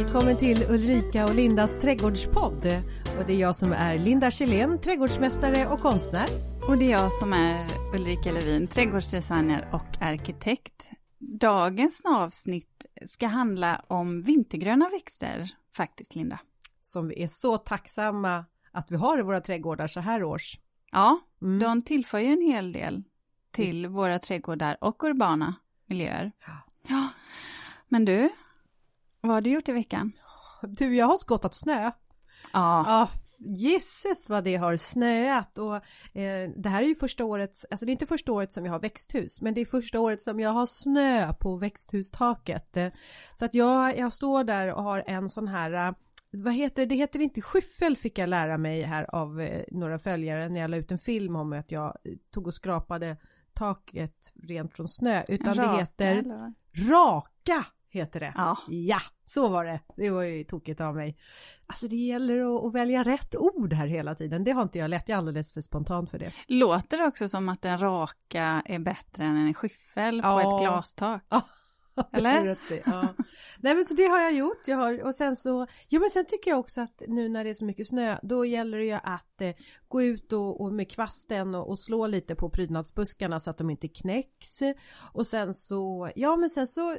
Välkommen till Ulrika och Lindas trädgårdspodd. Och det är jag som är Linda Kjellén, trädgårdsmästare och konstnär. Och det är jag som är Ulrika Levin, trädgårdsdesigner och arkitekt. Dagens avsnitt ska handla om vintergröna växter, faktiskt Linda. Som vi är så tacksamma att vi har i våra trädgårdar så här års. Ja, mm. de tillför ju en hel del till våra trädgårdar och urbana miljöer. Ja. Men du, vad har du gjort i veckan? Du, jag har skottat snö. Ja. ja Gisses vad det har snöat och eh, det här är ju första året, alltså det är inte första året som jag har växthus men det är första året som jag har snö på växthustaket. Eh, så att jag, jag står där och har en sån här eh, vad heter det? Det heter inte skyffel fick jag lära mig här av eh, några följare när jag la ut en film om att jag tog och skrapade taket rent från snö utan raka, det heter eller? raka heter det. Ja. ja, så var det. Det var ju tokigt av mig. Alltså det gäller att, att, välja rätt ord här hela tiden. Det har inte jag lätt. Jag är alldeles för spontant för det. Låter det också som att en raka är bättre än en skyffel ja. på ett glastak? Ja. Eller? ja. Nej men så det har jag gjort. Jag har, och sen så, ja men sen tycker jag också att nu när det är så mycket snö, då gäller det ju att eh, gå ut och, och med kvasten och, och, slå lite på prydnadsbuskarna så att de inte knäcks. Och sen så, ja men sen så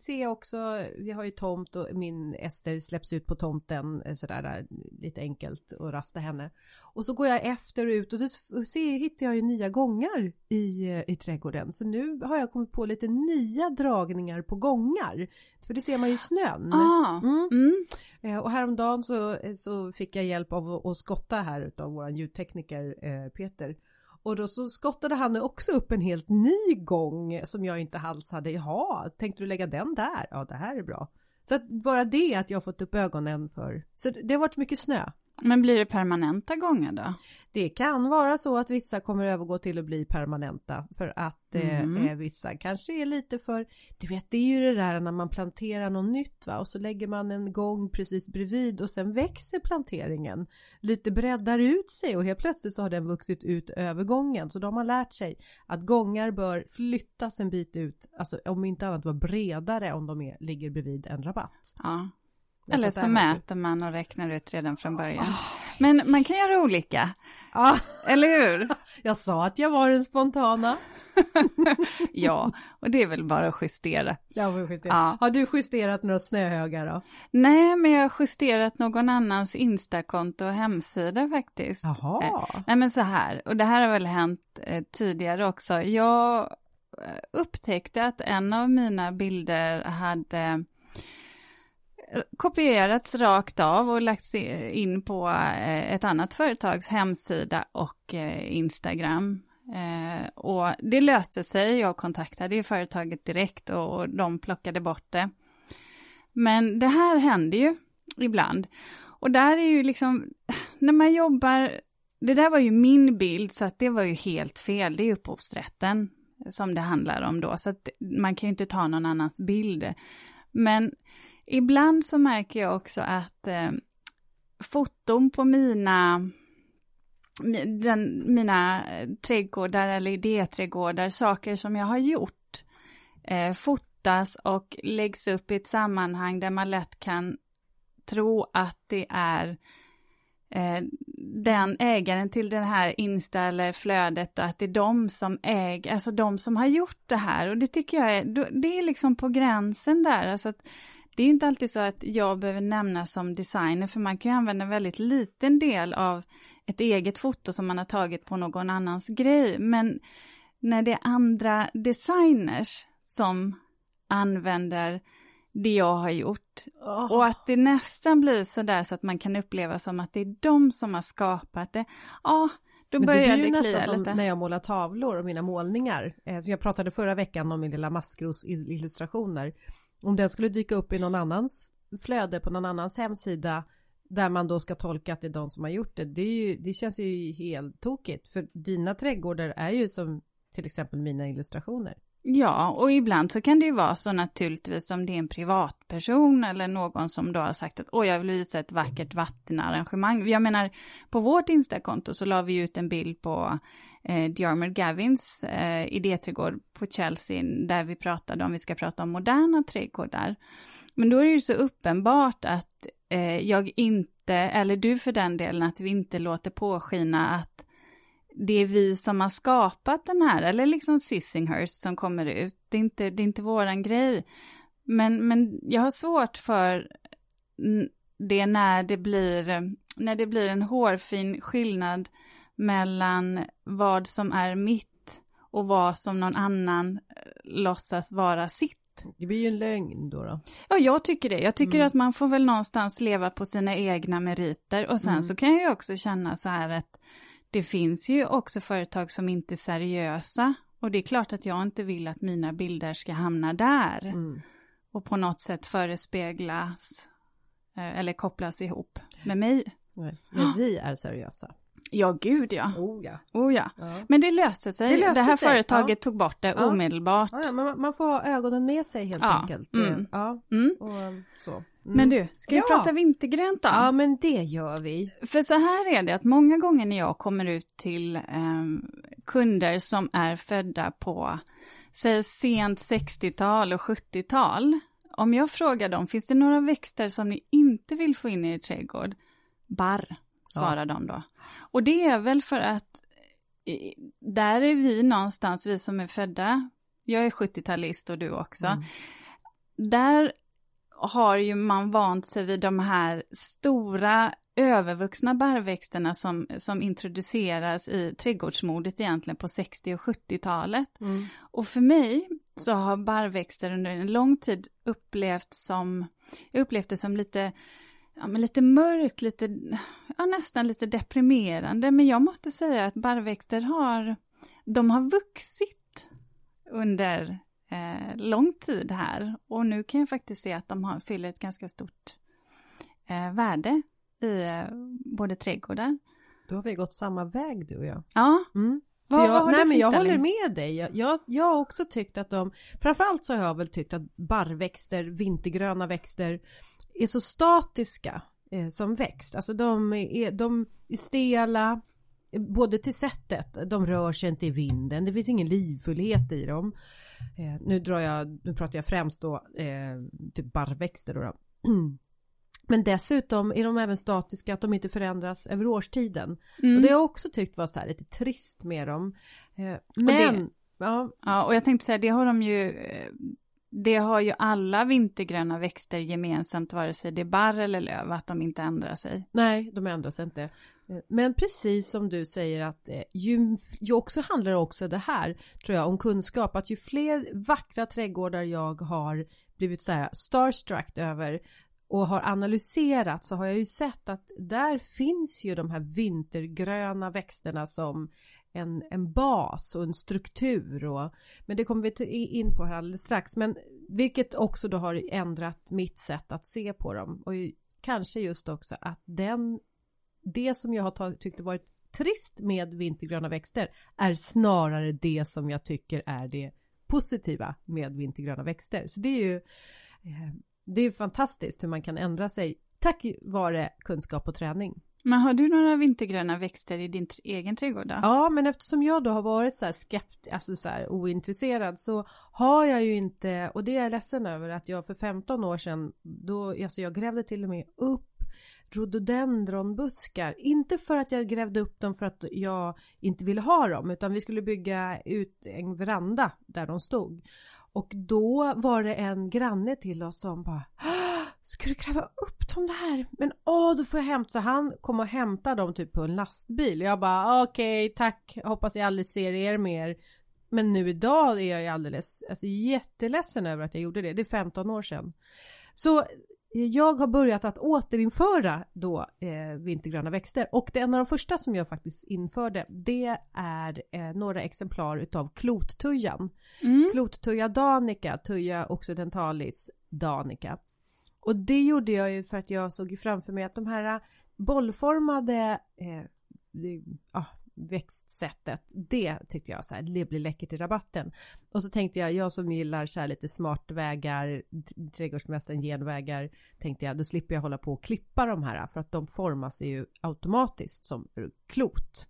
ser jag också, vi har ju tomt och min Ester släpps ut på tomten eh, sådär där, lite enkelt och rasta henne. Och så går jag efter och ut och då ser, hittar jag ju nya gångar i, i trädgården. Så nu har jag kommit på lite nya dragningar på gångar. För det ser man ju i snön. Ah, mm. Mm. Eh, och häromdagen så, eh, så fick jag hjälp av att skotta här av våran ljudtekniker eh, Peter. Och då så skottade han också upp en helt ny gång som jag inte alls hade. Jaha, tänkte du lägga den där? Ja, det här är bra. Så att bara det att jag har fått upp ögonen för. Så det har varit mycket snö. Men blir det permanenta gånger då? Det kan vara så att vissa kommer övergå till att bli permanenta för att eh, mm. eh, vissa kanske är lite för, du vet det är ju det där när man planterar något nytt va och så lägger man en gång precis bredvid och sen växer planteringen lite breddar ut sig och helt plötsligt så har den vuxit ut över gången så då har man lärt sig att gångar bör flyttas en bit ut, alltså om inte annat vara bredare om de är, ligger bredvid en rabatt. Ja. Eller så mäter man och räknar ut redan från början. Men man kan göra olika. Ja. Eller hur? Jag sa att jag var den spontana. ja, och det är väl bara att justera. Ja, justera. Ja. Har du justerat några snöhögar då? Nej, men jag har justerat någon annans Instakonto och hemsida faktiskt. Jaha. Eh, nej, men så här, och det här har väl hänt eh, tidigare också. Jag eh, upptäckte att en av mina bilder hade kopierats rakt av och lagts in på eh, ett annat företags hemsida och eh, Instagram. Eh, och det löste sig, jag kontaktade ju företaget direkt och de plockade bort det. Men det här händer ju ibland. Och där är ju liksom, när man jobbar, det där var ju min bild så att det var ju helt fel, det är upphovsrätten som det handlar om då, så att man kan ju inte ta någon annans bild. Men Ibland så märker jag också att eh, foton på mina den, mina eh, trädgårdar eller idéträdgårdar, saker som jag har gjort, eh, fotas och läggs upp i ett sammanhang där man lätt kan tro att det är eh, den ägaren till det här Insta eller flödet och att det är de som äger, alltså de som har gjort det här. Och det tycker jag är, det är liksom på gränsen där, alltså att det är inte alltid så att jag behöver nämnas som designer, för man kan ju använda en väldigt liten del av ett eget foto som man har tagit på någon annans grej. Men när det är andra designers som använder det jag har gjort oh. och att det nästan blir så där så att man kan uppleva som att det är de som har skapat det. Ja, då börjar det, det klia lite. när jag målar tavlor och mina målningar, eh, som jag pratade förra veckan om min lilla maskros illustrationer om den skulle dyka upp i någon annans flöde på någon annans hemsida där man då ska tolka att det är de som har gjort det. Det, ju, det känns ju helt tokigt för dina trädgårdar är ju som till exempel mina illustrationer. Ja, och ibland så kan det ju vara så naturligtvis om det är en privatperson eller någon som då har sagt att åh, jag vill visa ett vackert vattenarrangemang. Jag menar, på vårt Instakonto så la vi ut en bild på eh, Diarmer Gavins eh, idéträdgård på Chelsea där vi pratade om vi ska prata om moderna trädgårdar. Men då är det ju så uppenbart att eh, jag inte, eller du för den delen, att vi inte låter påskina att det är vi som har skapat den här, eller liksom Sissinghurst som kommer ut. Det är inte, det är inte våran grej. Men, men jag har svårt för det när det blir, när det blir en hårfin skillnad mellan vad som är mitt och vad som någon annan eh, låtsas vara sitt. Det blir ju en lögn då. då. Ja, jag tycker det. Jag tycker mm. att man får väl någonstans leva på sina egna meriter och sen mm. så kan jag ju också känna så här att det finns ju också företag som inte är seriösa och det är klart att jag inte vill att mina bilder ska hamna där mm. och på något sätt förespeglas eh, eller kopplas ihop med mig. Men vi är seriösa. Ja, gud ja. Oh ja. Oh, ja. ja. Men det löste sig. Det, löste det här sig. företaget ja. tog bort det omedelbart. Ja, man, man, får ha ögonen med sig helt enkelt. Mm. Ja. Mm. Och, så. Mm. Men du, ska vi prata vintergrönt då? Ja, men det gör vi. För så här är det att många gånger när jag kommer ut till eh, kunder som är födda på, säg sent 60-tal och 70-tal. Om jag frågar dem, finns det några växter som ni inte vill få in i er trädgård? Barr svarar ja. de då. Och det är väl för att där är vi någonstans, vi som är födda, jag är 70-talist och du också, mm. där har ju man vant sig vid de här stora övervuxna barrväxterna som, som introduceras i trädgårdsmodet egentligen på 60 och 70-talet. Mm. Och för mig så har barrväxter under en lång tid upplevt som, jag upplevt det som lite ja, men lite mörkt, lite, ja, nästan lite deprimerande. Men jag måste säga att barrväxter har, de har vuxit under eh, lång tid här. Och nu kan jag faktiskt se att de har, fyller ett ganska stort eh, värde i eh, både trädgårdar. Då har vi gått samma väg du och jag. Ja. Mm. Vad, jag, vad nej, men jag håller med dig. Jag, jag, jag har också tyckt att de, framförallt så har jag väl tyckt att barrväxter, vintergröna växter är så statiska eh, som växt. Alltså de är, de är stela, både till sättet, de rör sig inte i vinden, det finns ingen livfullhet i dem. Eh, nu, drar jag, nu pratar jag främst då eh, typ barrväxter då. då. Men dessutom är de även statiska, att de inte förändras över årstiden. Mm. Och det har jag också tyckt var så här lite trist med dem. Eh, men, det, ja. ja. och jag tänkte säga, det har de ju eh, det har ju alla vintergröna växter gemensamt, vare sig det är barr eller löv, att de inte ändrar sig. Nej, de ändrar sig inte. Eh, men precis som du säger att eh, ju, ju också handlar också det här, tror jag, om kunskap, att ju fler vackra trädgårdar jag har blivit så här starstruck över och har analyserat så har jag ju sett att där finns ju de här vintergröna växterna som en, en bas och en struktur. Och, men det kommer vi in på här alldeles strax. Men vilket också då har ändrat mitt sätt att se på dem. Och kanske just också att den, det som jag har tyckt varit trist med vintergröna växter är snarare det som jag tycker är det positiva med vintergröna växter. Så det är ju eh, det är fantastiskt hur man kan ändra sig tack vare kunskap och träning. Men har du några vintergröna växter i din egen trädgård då? Ja, men eftersom jag då har varit så här skept, alltså så här ointresserad så har jag ju inte, och det är jag ledsen över att jag för 15 år sedan, då, alltså jag grävde till och med upp rhododendronbuskar. Inte för att jag grävde upp dem för att jag inte ville ha dem utan vi skulle bygga ut en veranda där de stod. Och då var det en granne till oss som bara Ska du gräva upp dem där? Men åh, då får jag hämta. Så han kom och hämtade dem typ på en lastbil. Jag bara ah, okej, okay, tack. Hoppas jag aldrig ser er mer. Men nu idag är jag ju alldeles alltså, jätteledsen över att jag gjorde det. Det är 15 år sedan. Så jag har börjat att återinföra då eh, vintergröna växter och det är en av de första som jag faktiskt införde det är eh, några exemplar utav klottujan. Mm. Klottuja danica, tuja occidentalis danica. Och det gjorde jag ju för att jag såg framför mig att de här bollformade eh, ja, växtsättet. Det tyckte jag så här, det blir läckert i rabatten. Och så tänkte jag, jag som gillar så här lite smartvägar, trädgårdsmästaren genvägar, tänkte jag, då slipper jag hålla på och klippa de här för att de formas ju automatiskt som klot.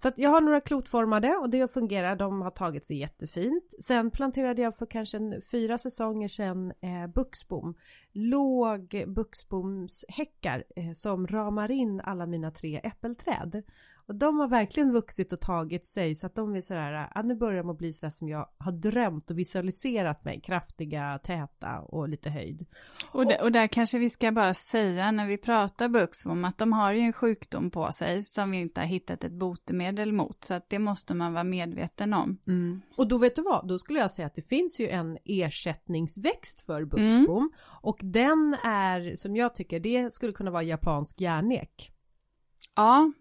Så att jag har några klotformade och det fungerar, de har tagit sig jättefint. Sen planterade jag för kanske en, fyra säsonger sedan eh, buxbom. Låg buxbomshäckar eh, som ramar in alla mina tre äppelträd. Och de har verkligen vuxit och tagit sig så att de är sådär, ja, nu börjar de att bli sådär som jag har drömt och visualiserat mig, kraftiga, täta och lite höjd. Och, och, och där kanske vi ska bara säga när vi pratar buxbom att de har ju en sjukdom på sig som vi inte har hittat ett botemedel mot så att det måste man vara medveten om. Mm. Och då vet du vad, då skulle jag säga att det finns ju en ersättningsväxt för buxbom mm. och den är som jag tycker det skulle kunna vara japansk järnek. Ja,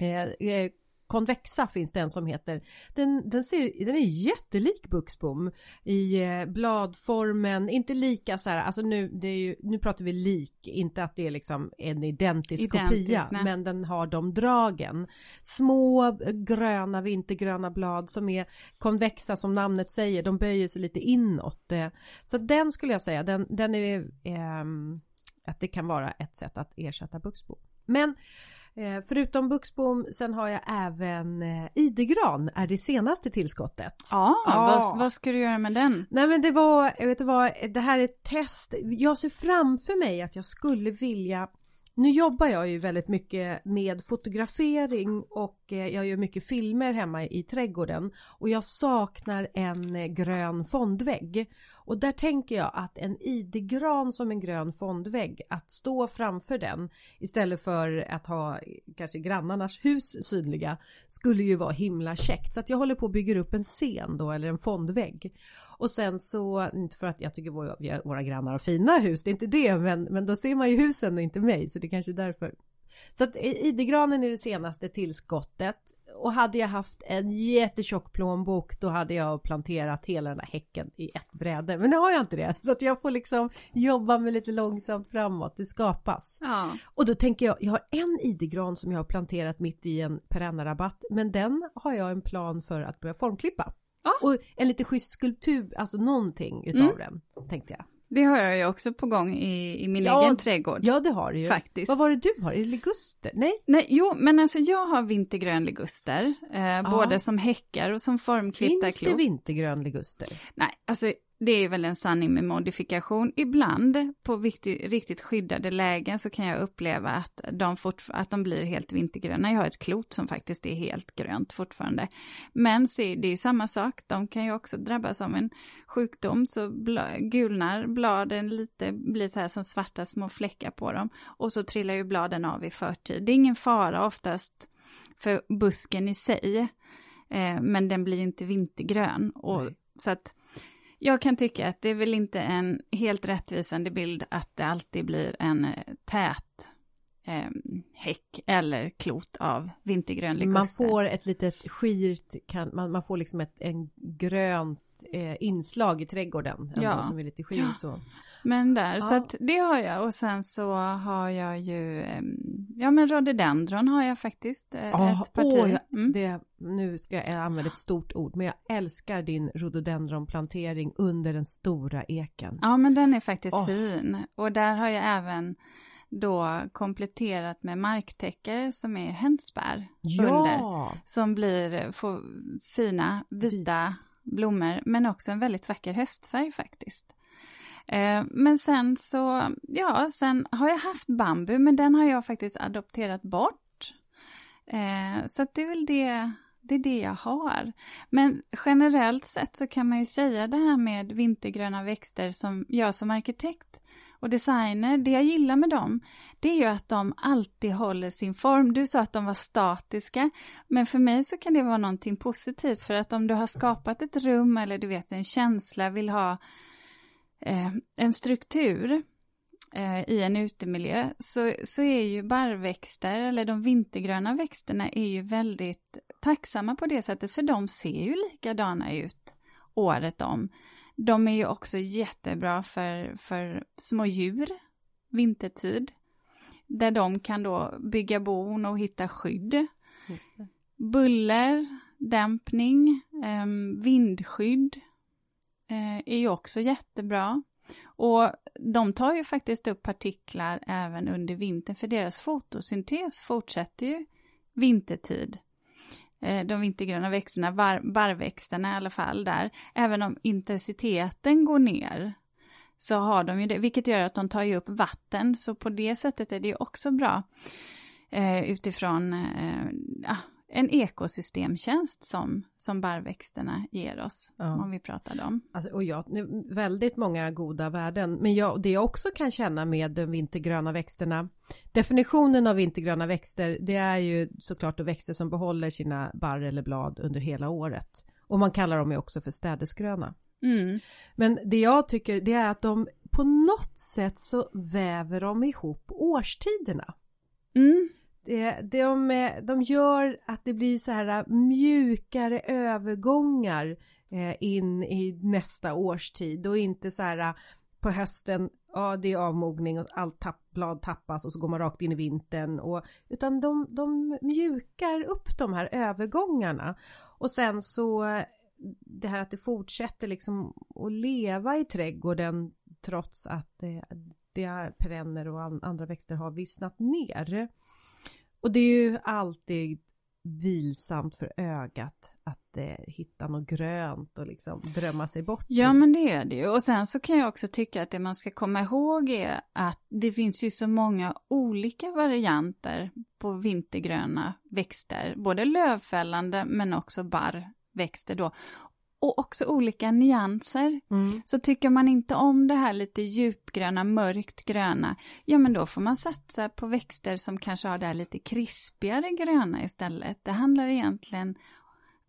Eh, eh, konvexa finns det en som heter. Den, den, ser, den är jättelik buxbom i eh, bladformen, inte lika så här, alltså nu, det är ju, nu pratar vi lik, inte att det är liksom en identisk, identisk kopia, nej. men den har de dragen. Små gröna vintergröna blad som är konvexa som namnet säger, de böjer sig lite inåt. Så den skulle jag säga, den, den är eh, att det kan vara ett sätt att ersätta buxbom. Men Eh, förutom buxbom, sen har jag även eh, idegran är det senaste tillskottet. Ja, ja. Vad, vad, ska du göra med den? Nej men det var, jag vet vad, det här är ett test. Jag ser framför mig att jag skulle vilja nu jobbar jag ju väldigt mycket med fotografering och eh, jag gör mycket filmer hemma i trädgården och jag saknar en eh, grön fondvägg och där tänker jag att en idegran som en grön fondvägg, att stå framför den istället för att ha kanske grannarnas hus synliga skulle ju vara himla käckt. Så att jag håller på att bygga upp en scen då eller en fondvägg. Och sen så, inte för att jag tycker våra, våra grannar har fina hus, det är inte det, men, men då ser man ju husen och inte mig, så det är kanske är därför. Så att idegranen är det senaste tillskottet och hade jag haft en jättetjock plånbok då hade jag planterat hela den här häcken i ett bräde. Men nu har jag inte det så att jag får liksom jobba med lite långsamt framåt. Det skapas. Ja. Och då tänker jag, jag har en idegran som jag har planterat mitt i en perennarabatt men den har jag en plan för att börja formklippa. Ja. Och en lite schysst skulptur, alltså någonting utav mm. den tänkte jag. Det har jag ju också på gång i, i min ja, egen trädgård. Ja, det har du ju. Faktiskt. Vad var det du har? Är det liguster? Nej? Nej, jo, men alltså jag har vintergrön liguster, eh, både som häckar och som formklippta Finns det vintergrön liguster? Nej, alltså det är väl en sanning med modifikation. Ibland på viktig, riktigt skyddade lägen så kan jag uppleva att de, att de blir helt vintergröna. Jag har ett klot som faktiskt är helt grönt fortfarande. Men se, det är samma sak, de kan ju också drabbas av en sjukdom så bla, gulnar bladen lite, blir så här som svarta små fläckar på dem och så trillar ju bladen av i förtid. Det är ingen fara oftast för busken i sig, eh, men den blir inte vintergrön. Och, så att jag kan tycka att det är väl inte en helt rättvisande bild att det alltid blir en eh, tät eh, häck eller klot av vintergrön. Man får ett litet skirt, kan, man, man får liksom ett en grönt eh, inslag i trädgården. Ja. Som är lite skir ja. så. Men där, ja. så att det har jag och sen så har jag ju, ja men rhododendron har jag faktiskt oh, ett parti. Oh, mm. det, nu ska jag använda ett stort ord, men jag älskar din rhododendronplantering under den stora eken. Ja men den är faktiskt oh. fin och där har jag även då kompletterat med marktäcker som är hönsbär ja. under. Som blir får fina vita Vit. blommor men också en väldigt vacker höstfärg faktiskt. Eh, men sen så, ja, sen har jag haft bambu, men den har jag faktiskt adopterat bort. Eh, så det är väl det, det är det jag har. Men generellt sett så kan man ju säga det här med vintergröna växter som jag som arkitekt och designer, det jag gillar med dem, det är ju att de alltid håller sin form. Du sa att de var statiska, men för mig så kan det vara någonting positivt för att om du har skapat ett rum eller du vet en känsla, vill ha eh, en struktur eh, i en utemiljö så, så är ju barrväxter eller de vintergröna växterna är ju väldigt tacksamma på det sättet för de ser ju likadana ut året om. De är ju också jättebra för, för små djur vintertid där de kan då bygga bon och hitta skydd. buller, dämpning, eh, vindskydd eh, är ju också jättebra. Och de tar ju faktiskt upp partiklar även under vintern för deras fotosyntes fortsätter ju vintertid. Eh, de vintergröna växterna, bar, barrväxterna i alla fall där, även om intensiteten går ner så har de ju det, vilket gör att de tar ju upp vatten, så på det sättet är det ju också bra eh, utifrån eh, ah, en ekosystemtjänst som, som barrväxterna ger oss, ja. om vi pratar om. Alltså, och ja, väldigt många goda värden, men jag, det jag också kan känna med de vintergröna växterna, definitionen av vintergröna växter, det är ju såklart då växter som behåller sina barr eller blad under hela året. Och man kallar dem ju också för städesgröna. Mm. Men det jag tycker det är att de på något sätt så väver de ihop årstiderna. Mm. Eh, de, eh, de gör att det blir så här eh, mjukare övergångar in i nästa årstid och inte så här på hösten, ja det är avmogning och allt tapp, blad tappas och så går man rakt in i vintern och utan de, de mjukar upp de här övergångarna och sen så det här att det fortsätter liksom att leva i trädgården trots att det, det är perenner och andra växter har vissnat ner. Och det är ju alltid vilsamt för ögat att eh, hitta något grönt och liksom drömma sig bort. Ja men det är det ju. Och sen så kan jag också tycka att det man ska komma ihåg är att det finns ju så många olika varianter på vintergröna växter, både lövfällande men också barrväxter då och också olika nyanser. Mm. Så tycker man inte om det här lite djupgröna, mörkt gröna, ja men då får man satsa på växter som kanske har det här lite krispigare gröna istället. Det handlar egentligen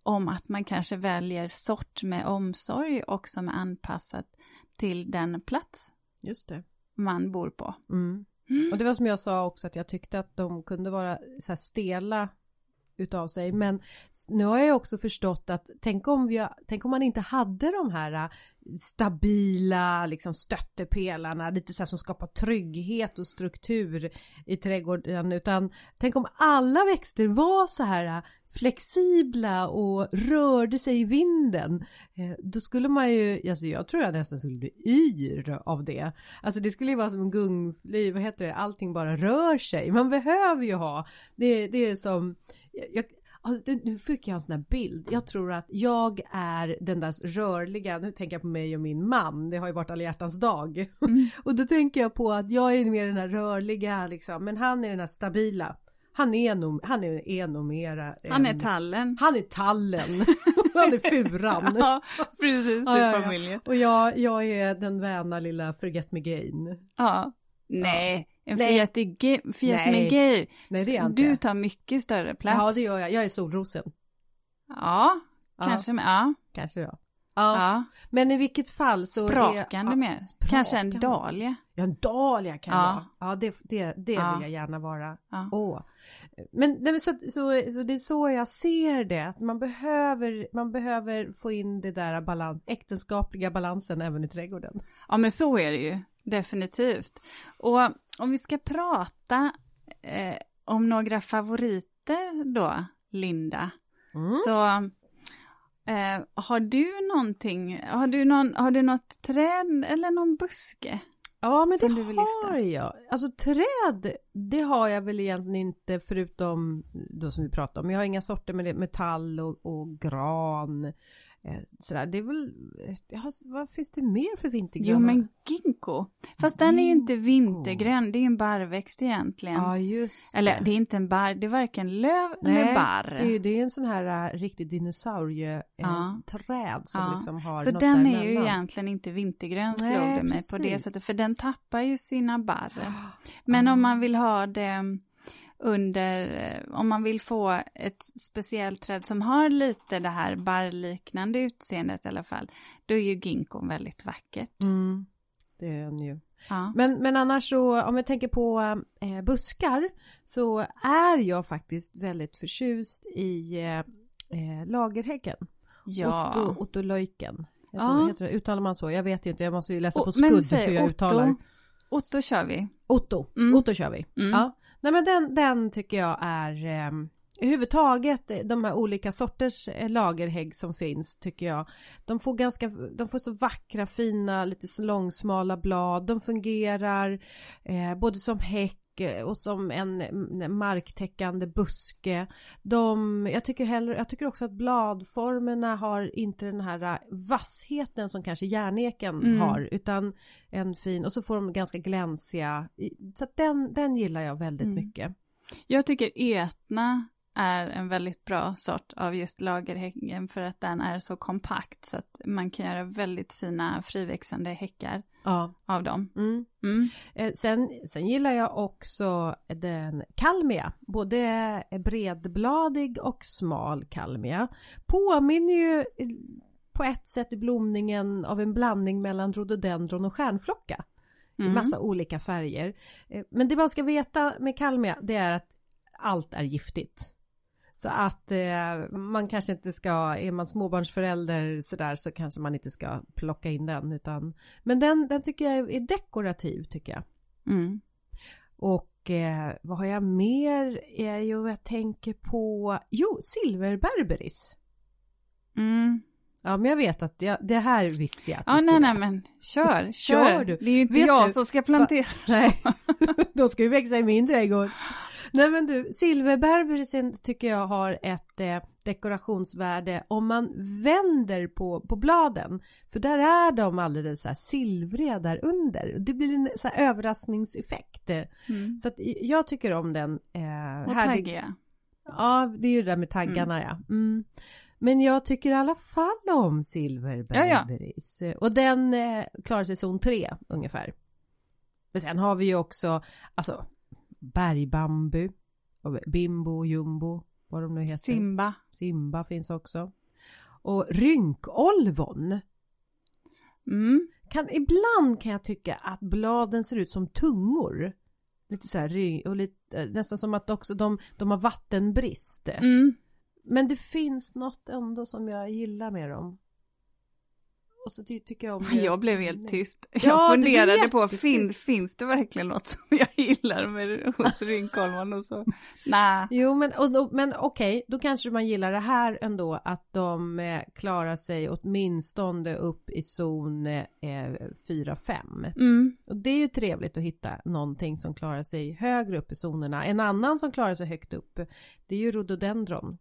om att man kanske väljer sort med omsorg och som är anpassat till den plats Just det. man bor på. Mm. Mm. Och det var som jag sa också att jag tyckte att de kunde vara så stela utav sig. Men nu har jag också förstått att tänk om, vi, tänk om man inte hade de här äh, stabila liksom stöttepelarna, lite så här som skapar trygghet och struktur i trädgården utan tänk om alla växter var så här äh, flexibla och rörde sig i vinden eh, då skulle man ju, alltså jag tror jag nästan skulle bli yr av det. Alltså det skulle ju vara som en gungfly, vad heter det, allting bara rör sig. Man behöver ju ha, det, det är som jag, alltså, nu fick jag en sån här bild. Jag tror att jag är den där rörliga, nu tänker jag på mig och min man, det har ju varit alla hjärtans dag. Mm. och då tänker jag på att jag är mer den här rörliga liksom, men han är den här stabila. Han är nog, han är, är nog mera... Han är tallen. Han är tallen. han är furan. ja, precis, ja, ja, familjen. Och jag, jag är den väna lilla forget me gain. Ja. Nej, en Fiat, Fiat Nej. Megay. Nej, det är inte. Du tar mycket större plats. Ja, det gör jag. Jag är solrosen. Ja, ja. kanske med. Ja. Kanske ja. Ja. ja. Men i vilket fall så Sprakande är, med. Ja, kanske en dahlia. Ja, en dahlia kan ja. vara. Ja, det, det, det ja. vill jag gärna vara. Ja. Åh. Men nej, så, så, så, det är så jag ser det. Att man behöver, man behöver få in det där balans, äktenskapliga balansen även i trädgården. Ja, men så är det ju. Definitivt. Och om vi ska prata eh, om några favoriter då, Linda, mm. så eh, har du någonting, har du, någon, har du något träd eller någon buske? Ja, men det har jag. Alltså träd, det har jag väl egentligen inte förutom då som vi pratade om. Jag har inga sorter med det, metall och, och gran. Eh, sådär, det är väl, ja, vad finns det mer för vintergröna? Jo men ginkgo, fast den är ju inte vintergrön, det är en barrväxt egentligen. Ja just det. Eller det är inte en barr, det är varken löv Nej, eller barr. Det är, det är en sån här uh, riktig dinosaurieträd uh, som ja. liksom har Så den är ju egentligen inte vintergrön slog det mig på det sättet, för den tappar ju sina barr. Men om man vill ha det under, eh, om man vill få ett speciellt träd som har lite det här barrliknande utseendet i alla fall, då är ju ginkgon väldigt vackert. Mm, det är den ju. Ja. Men, men annars så, om jag tänker på eh, buskar, så är jag faktiskt väldigt förtjust i eh, eh lagerhäcken. Ja. Otto, Otto Leuken. Ja. Heter det, uttalar man så? Jag vet inte, jag måste ju läsa på skudd hur jag Otto, uttalar. Otto kör vi. Otto, mm. Otto kör vi. Mm. Ja. Nej men den, den tycker jag är, ehm, eh, överhuvudtaget de här olika sorters eh, lagerhägg som finns tycker jag. De får ganska, de får så vackra fina lite långsmala blad. De fungerar eh, både som häck och som en marktäckande buske. De, jag, tycker heller, jag tycker också att bladformerna har inte den här vassheten som kanske järneken mm. har utan en fin och så får de ganska glänsiga. Så den, den gillar jag väldigt mm. mycket. Jag tycker etna är en väldigt bra sort av just lagerhäcken för att den är så kompakt så att man kan göra väldigt fina friväxande häckar ja. av dem. Mm. Mm. Eh, sen, sen gillar jag också den kalmia, både bredbladig och smal kalmia. Påminner ju på ett sätt i blomningen av en blandning mellan rhododendron och stjärnflocka. Mm. I massa olika färger. Eh, men det man ska veta med kalmia det är att allt är giftigt. Så att eh, man kanske inte ska, är man småbarnsförälder sådär så kanske man inte ska plocka in den utan Men den, den tycker jag är dekorativ tycker jag. Mm. Och eh, vad har jag mer? Är ju jag tänker på, jo silverberberis. Mm. Ja men jag vet att jag, det här visste jag att Ja nej nej men kör, kör. kör du. Det är ju inte vet jag du, som ska plantera. Nej, då ska ju växa i min trädgård. Nej men du, silverberberisen tycker jag har ett eh, dekorationsvärde om man vänder på, på bladen. För där är de alldeles så här silvriga där under. Det blir en så här överraskningseffekt. Mm. Så att jag tycker om den. Eh, Och taggiga. Ja, det är ju det där med taggarna mm. ja. Mm. Men jag tycker i alla fall om silverberberis. Ja, ja. Och den eh, klarar sig zon 3 ungefär. Men sen har vi ju också, alltså bergbambu, bimbo, jumbo, vad de nu heter. Simba. Simba finns också. Och rynkolvon. Mm. Kan, ibland kan jag tycka att bladen ser ut som tungor. Lite så här, och lite, nästan som att också de, de har vattenbrist. Mm. Men det finns något ändå som jag gillar med dem. Och så ty tycker jag om det. Jag blev helt tyst. Jag ja, funderade på, fin, finns det verkligen något som jag gillar med hos Rynkolman och så? Nej. Jo, men, och, men okej, okay, då kanske man gillar det här ändå, att de eh, klarar sig åtminstone upp i zon eh, 4-5. Mm. Och det är ju trevligt att hitta någonting som klarar sig högre upp i zonerna. En annan som klarar sig högt upp, det är ju rhododendron.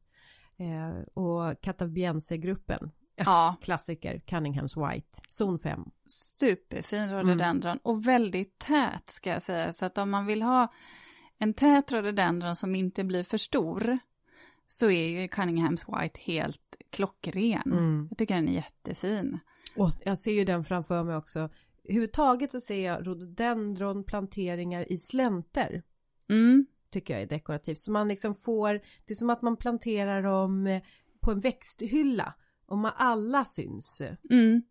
Eh, och Catabiense-gruppen Ja. Klassiker, Cunninghams White, zon 5. Superfin rhododendron mm. och väldigt tät ska jag säga. Så att om man vill ha en tät rhododendron som inte blir för stor så är ju Cunninghams White helt klockren. Mm. Jag tycker den är jättefin. Och jag ser ju den framför mig också. Överhuvudtaget så ser jag rhododendronplanteringar i slänter. Mm. Tycker jag är dekorativt. Så man liksom får, det är som att man planterar dem på en växthylla om alla syns. Mm.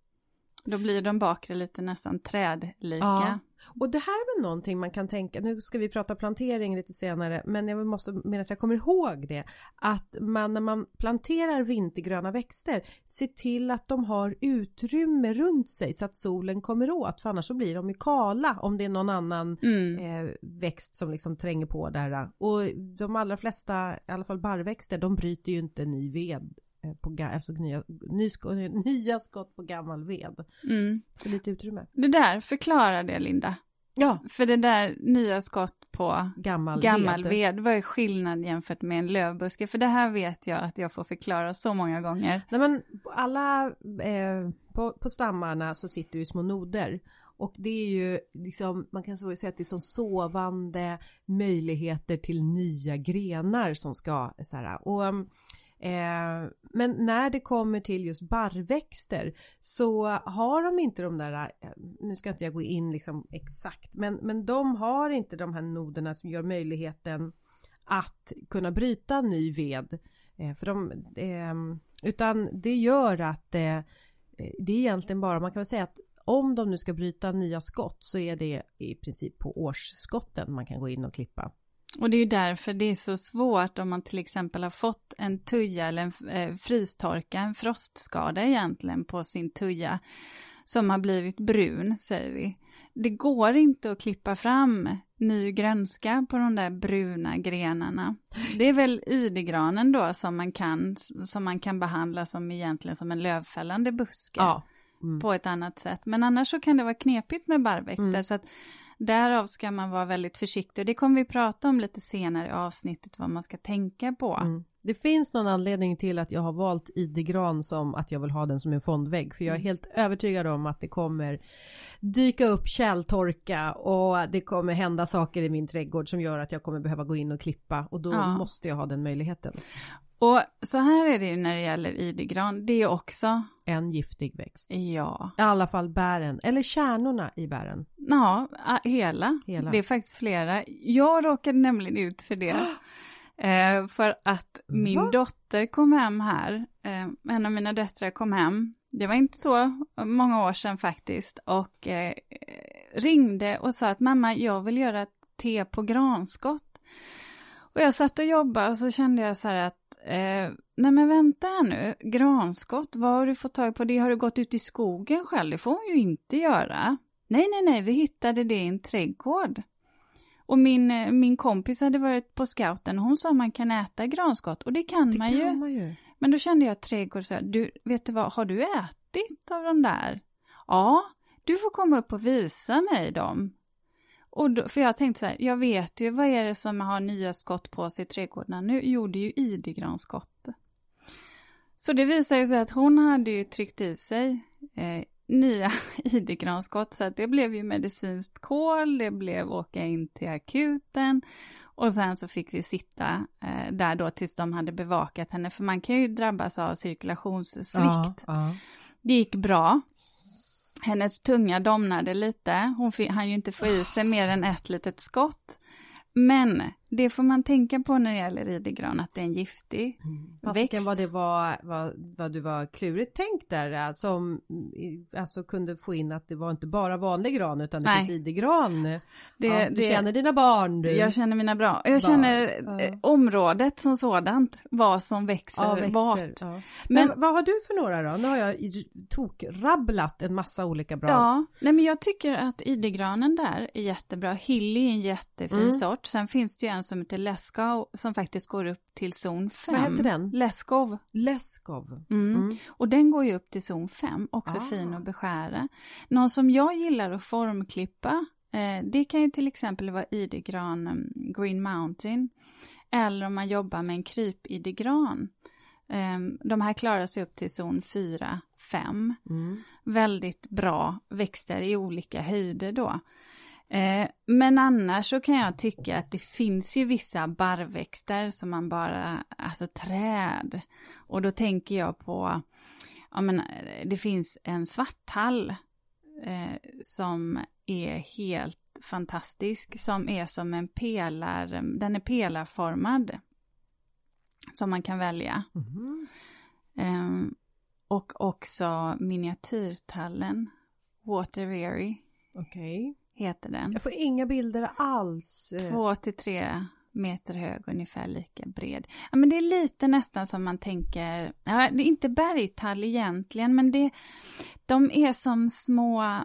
Då blir de bakre lite nästan trädlika. Ja. Och det här är väl någonting man kan tänka, nu ska vi prata plantering lite senare, men jag måste, medan jag kommer ihåg det, att man när man planterar vintergröna växter, ser till att de har utrymme runt sig så att solen kommer åt, för annars så blir de ju kala om det är någon annan mm. eh, växt som liksom tränger på där. Och de allra flesta, i alla fall barrväxter, de bryter ju inte ny ved på alltså nya, ny, nya skott på gammal ved. Mm. Så lite utrymme. Det där, förklara det Linda. Ja. För det där nya skott på gammal, gammal ved. ved, vad är skillnaden jämfört med en lövbuske? För det här vet jag att jag får förklara så många gånger. Nej men alla, eh, på, på stammarna så sitter ju små noder. Och det är ju liksom, man kan säga att det är som sovande möjligheter till nya grenar som ska så här, och Eh, men när det kommer till just barrväxter så har de inte de där, eh, nu ska inte jag gå in liksom exakt, men, men de har inte de här noderna som gör möjligheten att kunna bryta ny ved. Eh, för de, eh, utan det gör att eh, det är egentligen bara, man kan väl säga att om de nu ska bryta nya skott så är det i princip på årsskotten man kan gå in och klippa. Och det är ju därför det är så svårt om man till exempel har fått en tuja eller en eh, frystorka, en frostskada egentligen på sin tuja. som har blivit brun, säger vi. Det går inte att klippa fram ny grönska på de där bruna grenarna. Det är väl idegranen då som man kan, som man kan behandla som egentligen som en lövfällande buske. Ja. Mm. På ett annat sätt. Men annars så kan det vara knepigt med barrväxter. Mm. Så att därav ska man vara väldigt försiktig. Och det kommer vi prata om lite senare i avsnittet vad man ska tänka på. Mm. Det finns någon anledning till att jag har valt idegran som att jag vill ha den som en fondvägg för jag är mm. helt övertygad om att det kommer dyka upp källtorka och det kommer hända saker i min trädgård som gör att jag kommer behöva gå in och klippa och då ja. måste jag ha den möjligheten. Och så här är det ju när det gäller idegran, det är också en giftig växt. Ja. I alla fall bären, eller kärnorna i bären. Ja, hela. hela. Det är faktiskt flera. Jag råkade nämligen ut för det. Eh, för att min Va? dotter kom hem här, eh, en av mina döttrar kom hem, det var inte så många år sedan faktiskt, och eh, ringde och sa att mamma, jag vill göra te på granskott. Och jag satt och jobbade och så kände jag så här att, eh, nej men vänta här nu, granskott, vad har du fått tag på det? Har du gått ut i skogen själv? Det får hon ju inte göra. Nej, nej, nej, vi hittade det i en trädgård. Och min, eh, min kompis hade varit på scouten och hon sa att man kan äta granskott och det kan, det man, kan ju. man ju. Men då kände jag trädgård så här, du, vet du vad, har du ätit av de där? Ja, du får komma upp och visa mig dem. Och då, för jag tänkte så här, jag vet ju vad är det som har nya skott på sig i trädgårdarna nu? Jo, det är ju idegranskott. Så det visar sig att hon hade ju tryckt i sig eh, nya ID-granskott så att det blev ju medicinskt kol, det blev åka in till akuten och sen så fick vi sitta eh, där då tills de hade bevakat henne för man kan ju drabbas av cirkulationssvikt. Ja, ja. Det gick bra. Hennes tunga domnade lite, hon hann ju inte få i sig mer än ett litet skott. Men det får man tänka på när det gäller ridegran, att det är en giftig mm. växt. vad det var, vad, vad du var klurigt tänkt där, som alltså kunde få in att det var inte bara vanlig gran utan det Nej. finns idegran. Det, ja, du det, känner dina barn. Du. Jag känner mina bra. Jag barn. känner ja. området som sådant, vad som växer, ja, växer vart. Ja. Men, men, vad har du för några då? Nu har jag tokrabblat en massa olika bra. Ja, Nej, men jag tycker att idegranen där är jättebra. Hilly är en jättefin mm. sort. Sen finns det ju en som heter Leskov som faktiskt går upp till zon 5. Vad heter den? Leskov. Leskov. Mm. Mm. Och den går ju upp till zon 5, också ah. fin att beskära. Någon som jag gillar att formklippa, eh, det kan ju till exempel vara idegran um, Green Mountain. Eller om man jobbar med en krypidegran. Eh, de här klarar sig upp till zon 4, 5. Mm. Väldigt bra växter i olika höjder då. Eh, men annars så kan jag tycka att det finns ju vissa barrväxter som man bara, alltså träd. Och då tänker jag på, ja men det finns en svarthall eh, som är helt fantastisk, som är som en pelar, den är pelarformad. Som man kan välja. Mm. Eh, och också miniatyrtallen, Water Weary. Okej. Okay heter den. Jag får inga bilder alls. Två till tre meter hög, ungefär lika bred. Ja, men det är lite nästan som man tänker, ja, det är inte bergtall egentligen, men det, de är som små,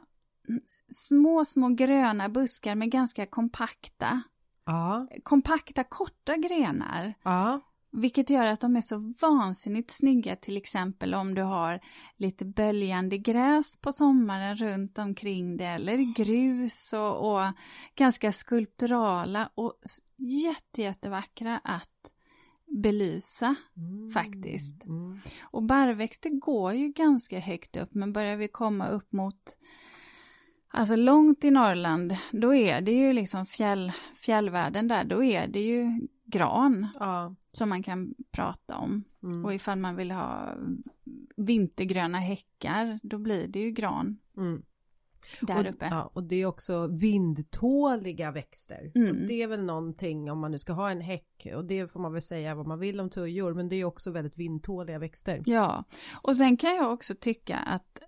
små, små gröna buskar med ganska kompakta, ja. kompakta korta grenar. Ja. Vilket gör att de är så vansinnigt snygga till exempel om du har lite böljande gräs på sommaren runt omkring det eller grus och, och ganska skulpturala och jätte, jättevackra att belysa mm, faktiskt. Mm. Och barrväxter går ju ganska högt upp men börjar vi komma upp mot Alltså långt i Norrland, då är det ju liksom fjäll, fjällvärlden där, då är det ju gran ja. som man kan prata om. Mm. Och ifall man vill ha vintergröna häckar, då blir det ju gran. Mm. Där och, uppe. Ja, och det är också vindtåliga växter. Mm. Det är väl någonting om man nu ska ha en häck och det får man väl säga vad man vill om tujor men det är också väldigt vindtåliga växter. Ja, och sen kan jag också tycka att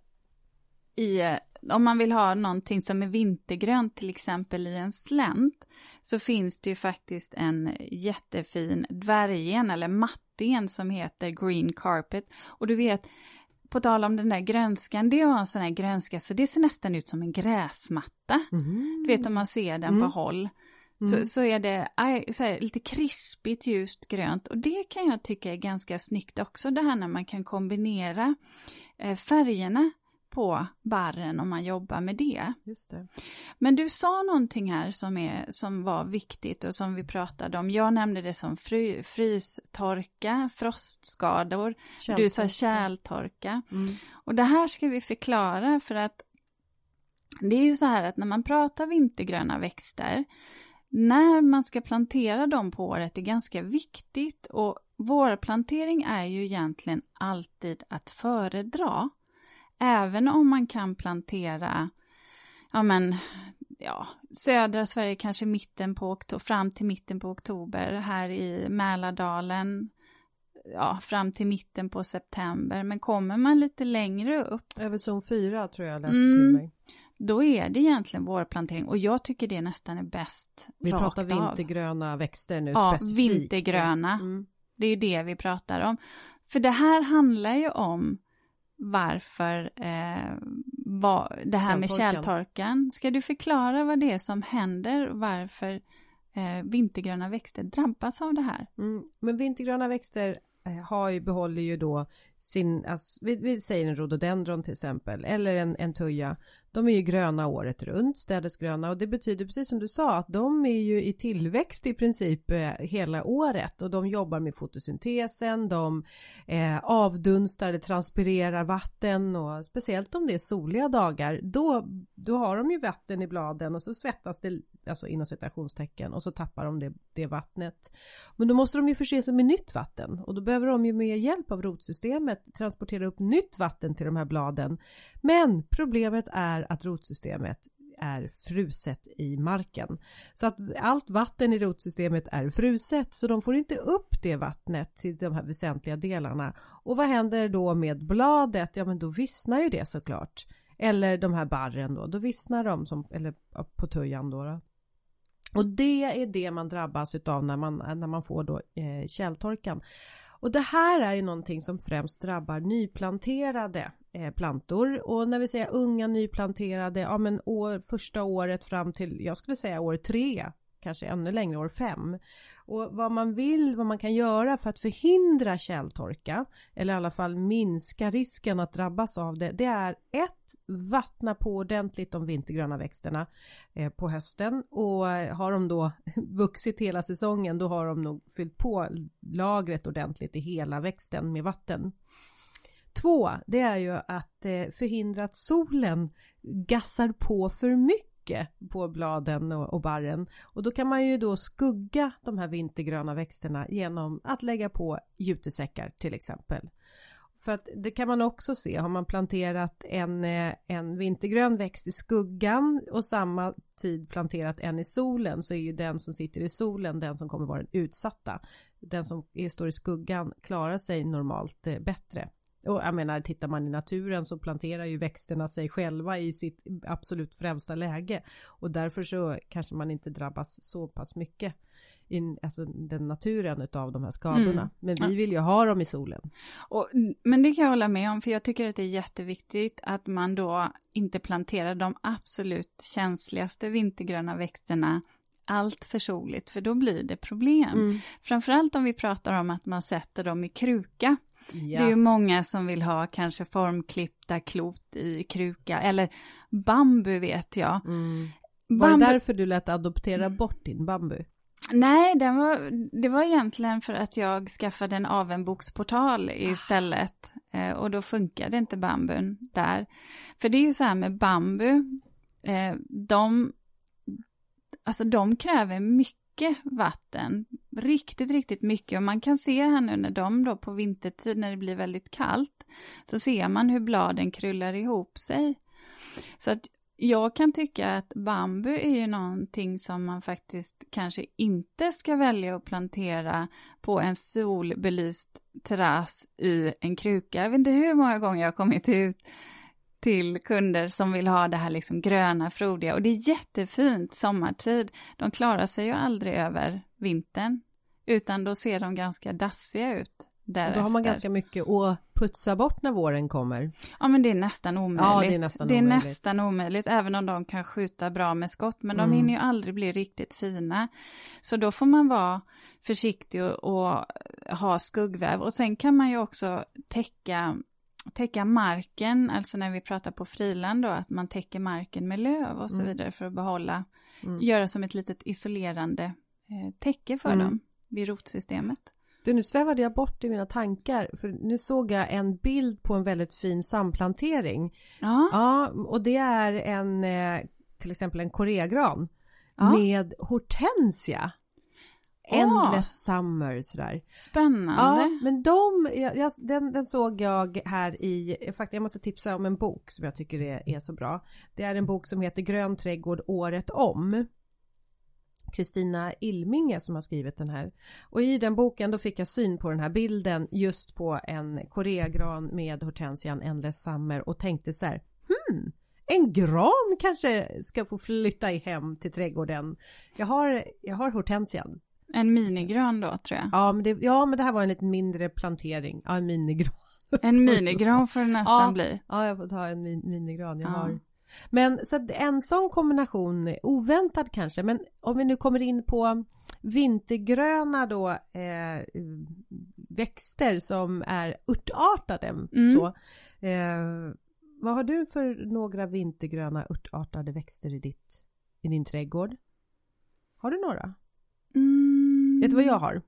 i om man vill ha någonting som är vintergrönt till exempel i en slänt så finns det ju faktiskt en jättefin dvärgen eller matten som heter Green Carpet och du vet på tal om den där grönskan, det var en sån här grönska så det ser nästan ut som en gräsmatta. Mm. Du vet om man ser den Mm. på håll. Så, Mm. så är det så här, lite krispigt ljust grönt och det kan jag tycka är ganska snyggt också det här när man kan kombinera eh, färgerna på barren om man jobbar med det. Just det. Men du sa någonting här som, är, som var viktigt och som vi pratade om. Jag nämnde det som fry, frystorka, frostskador. Du sa kärltorka. Mm. Och det här ska vi förklara för att det är ju så här att när man pratar vintergröna växter, när man ska plantera dem på året är ganska viktigt och vårplantering är ju egentligen alltid att föredra. Även om man kan plantera, ja men, ja, södra Sverige kanske mitten på fram till mitten på oktober, här i Mälardalen, ja, fram till mitten på september. Men kommer man lite längre upp, Över zon 4 tror jag läste Mm. till mig. då är det egentligen vårplantering och jag tycker det nästan är bäst Vi pratar av. vintergröna växter nu Ja, specifikt. vintergröna. Mm. Det är ju det vi pratar om. För det här handlar ju om varför eh, vad, det här med kärltorkan. Ska du förklara vad det är som händer och varför eh, vintergröna växter drabbas av det här? Mm. Men vintergröna växter eh, har ju, behåller ju då sin, alltså, vi, vi säger en rhododendron till exempel, eller en, en tuja. De är ju gröna året runt, städesgröna och det betyder precis som du sa att de är ju i tillväxt i princip eh, hela året och de jobbar med fotosyntesen, de eh, avdunstar, det transpirerar vatten och speciellt om det är soliga dagar då, då har de ju vatten i bladen och så svettas det alltså inom citationstecken och så tappar de det, det vattnet. Men då måste de ju förse sig med nytt vatten och då behöver de ju med hjälp av rotsystemet transportera upp nytt vatten till de här bladen. Men problemet är att rotsystemet är fruset i marken. Så att allt vatten i rotsystemet är fruset så de får inte upp det vattnet till de här väsentliga delarna. Och vad händer då med bladet? Ja men då vissnar ju det såklart. Eller de här barren då, då vissnar de som, eller på tujan då. då. Och det är det man drabbas utav när man, när man får då eh, källtorkan. Och det här är ju någonting som främst drabbar nyplanterade eh, plantor. Och när vi säger unga nyplanterade, ja men år, första året fram till, jag skulle säga år tre, kanske ännu längre, år fem. Och vad man vill, vad man kan göra för att förhindra källtorka, eller i alla fall minska risken att drabbas av det, det är ett, vattna på ordentligt de vintergröna växterna eh, på hösten och eh, har de då vuxit hela säsongen då har de nog fyllt på lagret ordentligt i hela växten med vatten. Två, det är ju att eh, förhindra att solen gassar på för mycket på bladen och, och barren och då kan man ju då skugga de här vintergröna växterna genom att lägga på jutesäckar till exempel. För att det kan man också se, har man planterat en, eh, en vintergrön växt i skuggan och samma tid planterat en i solen så är ju den som sitter i solen den som kommer vara den utsatta. Den som är, står i skuggan klarar sig normalt eh, bättre. Och jag menar, tittar man i naturen så planterar ju växterna sig själva i sitt absolut främsta läge och därför så kanske man inte drabbas så pass mycket i alltså den naturen utav de här skadorna. Mm. Men vi vill ju ha dem i solen. Och, men det kan jag hålla med om, för jag tycker att det är jätteviktigt att man då inte planterar de absolut känsligaste vintergröna växterna allt för soligt, för då blir det problem. Mm. Framförallt om vi pratar om att man sätter dem i kruka. Ja. Det är ju många som vill ha kanske formklippta klot i kruka, eller bambu vet jag. Mm. Var Bambu, det därför du lät adoptera bort din bambu? nej, den var, det var egentligen för att jag skaffade en avenboksportal istället. Eh, och då funkade inte bambun där. För det är ju så här med bambu, eh, de, alltså de kräver mycket vatten. Riktigt, riktigt mycket. Och man kan se här nu när de då på vintertid när det blir väldigt kallt så ser man hur bladen krullar ihop sig. Så att jag kan tycka att bambu är ju någonting som man faktiskt kanske inte ska välja att plantera på en solbelyst terrass i en kruka. Jag vet inte hur många gånger jag har kommit ut till kunder som vill ha det här liksom gröna, frodiga och det är jättefint sommartid. De klarar sig ju aldrig över vintern utan då ser de ganska dassiga ut därefter. Då har man ganska mycket att putsa bort när våren kommer. Ja men det är nästan omöjligt. Ja, det är nästan det är omöjligt. nästan omöjligt, även om de kan skjuta bra med skott, men Mm. de hinner ju aldrig bli riktigt fina. Så då får man vara försiktig och, och ha skuggväv. Och sen kan man ju också täcka, täcka marken, alltså när vi pratar på friland då, att man täcker marken med löv och så Mm. vidare för att behålla, Mm. göra som ett litet isolerande eh, täcke för Mm. dem vid rotsystemet. Du, nu svävade jag bort i mina tankar för nu såg jag en bild på en väldigt fin samplantering. Ja, Ja, och det är en eh, till exempel en koreagran Ja. med hortensia. Endless summer sådär. spännande. Ja, men de, jag, jag, den, den såg jag här i, faktiskt jag måste tipsa om en bok som jag tycker är, är så bra. Det är en bok som heter Grön trädgård året om. Kristina Ilminge som har skrivit den här. Och i den boken då fick jag syn på den här bilden just på en koreagran med hortensian Endless Summer och tänkte så här, hmm, en gran kanske ska få flytta hem till trädgården. Jag har, jag har hortensian. En minigran då tror jag. Ja men, det, ja, men det här var en lite mindre plantering. Ja, en minigran. En minigran får det nästan Ja. bli. Ja, jag får ta en min, minigran. Jag Ja. har. Men så att en sån kombination, oväntad kanske, men om vi nu kommer in på vintergröna då eh, växter som är örtartade. Mm. Så, eh, vad har du för några vintergröna örtartade växter i, ditt, i din trädgård? Har du några? Mm. Vet du vad jag har?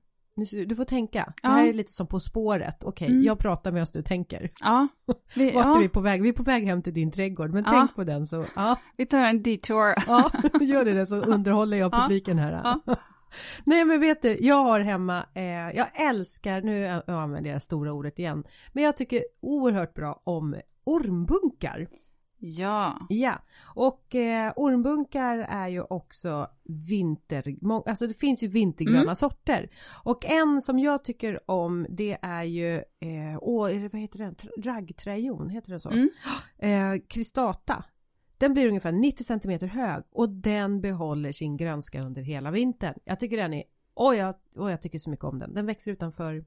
Du får tänka. Det Ja. här är lite som På spåret. Okej, Mm. jag pratar medan du tänker. Ja, vi, Vart ja, är vi på väg? Vi är på väg hem till din trädgård, men Ja. tänk på den så. Ja, vi tar en detour. ja gör det, det så underhåller jag Ja. publiken här. Nej men vet du, jag har hemma, eh, jag älskar, nu jag använder jag det stora ordet igen, men jag tycker oerhört bra om ormbunkar. Ja, Ja, och eh, ormbunkar är ju också vinter, alltså det finns ju vintergröna Mm. sorter. Och en som jag tycker om det är ju, eh, åh, är det- vad heter den, Tr- raggträjon, heter det så? Mm. Eh, kristata. Den blir ungefär 90 cm hög och den behåller sin grönska under hela vintern. Jag tycker den är, åh jag, åh, jag tycker så mycket om den. Den växer utanför,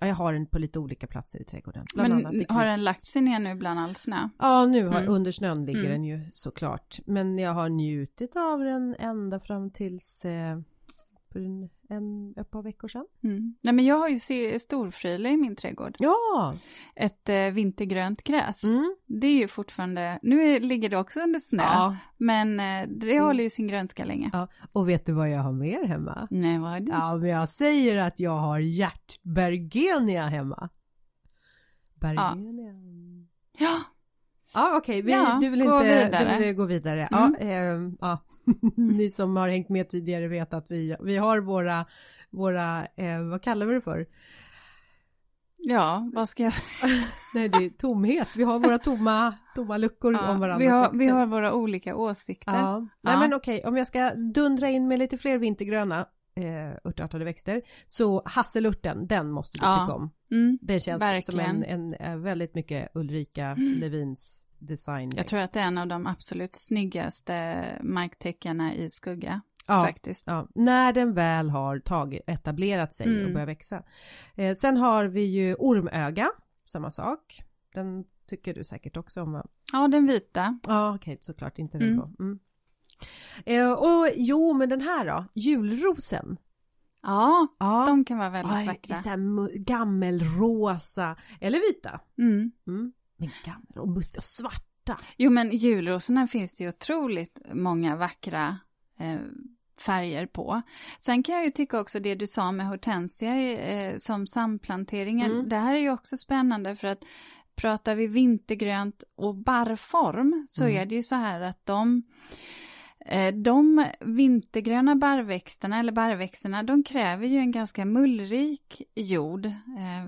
ja, jag har den på lite olika platser i trädgården. Bland men annat har den lagt sig ner nu bland all snö? Ja, nu har, Mm. under snön ligger Mm. den ju såklart. Men jag har njutit av den ända fram tills eh, för en, en, ett par veckor sedan. Mm. Nej men jag har ju storfrile i min trädgård. Ja! Ett eh, vintergrönt gräs. Mm. Det är ju fortfarande, nu är, ligger det också under snö, ja. men eh, det håller ju sin grönska länge. ja. Och vet du vad jag har mer hemma? Nej, vad är det? Ja, men jag säger att jag har hjärtbergenia hemma. Bergenia. Ja, Ja, okej, vi, Ja, du vill gå inte vidare. Du vill gå vidare. Mm. Ja, ehm, ja. Ni som har hängt med tidigare vet att vi, vi har våra, våra eh, vad kallar vi det för? ja vad ska jag Nej, det är tomhet. Vi har våra tomma, tomma luckor om ja, varandras vi, har, vi har våra olika åsikter. Ja. Nej Ja. men okej, om jag ska dundra in med lite fler vintergröna eh, örtartade växter så hasselörten, den måste du Ja. tycka om. Mm. Det känns som Verkligen. en, en, eh, väldigt mycket Ulrika Levins design. Jag tror att det är en av de absolut snyggaste marktäckarna i skugga, ja, faktiskt. ja, när den väl har tagit, etablerat sig och Mm. börjat växa. Eh, sen har vi ju ormöga, samma sak. Den tycker du säkert också om va? Ja, den vita. Ja, okej, såklart inte den Mm. då. Mm. Eh, och jo, men den här då, julrosen. Ja, Ja, de kan vara väldigt Aj, vackra. så här gammelrosa eller vita. Mm. Mm. Men gammel och svarta. Jo, men julrosorna finns det ju otroligt många vackra eh, färger på. Sen kan jag ju tycka också det du sa med hortensia eh, som samplanteringen. Mm. Det här är ju också spännande för att pratar vi vintergrönt och barrform så Mm. är det ju så här att de de vintergröna barrväxterna eller barrväxterna de kräver ju en ganska mullrik jord eh,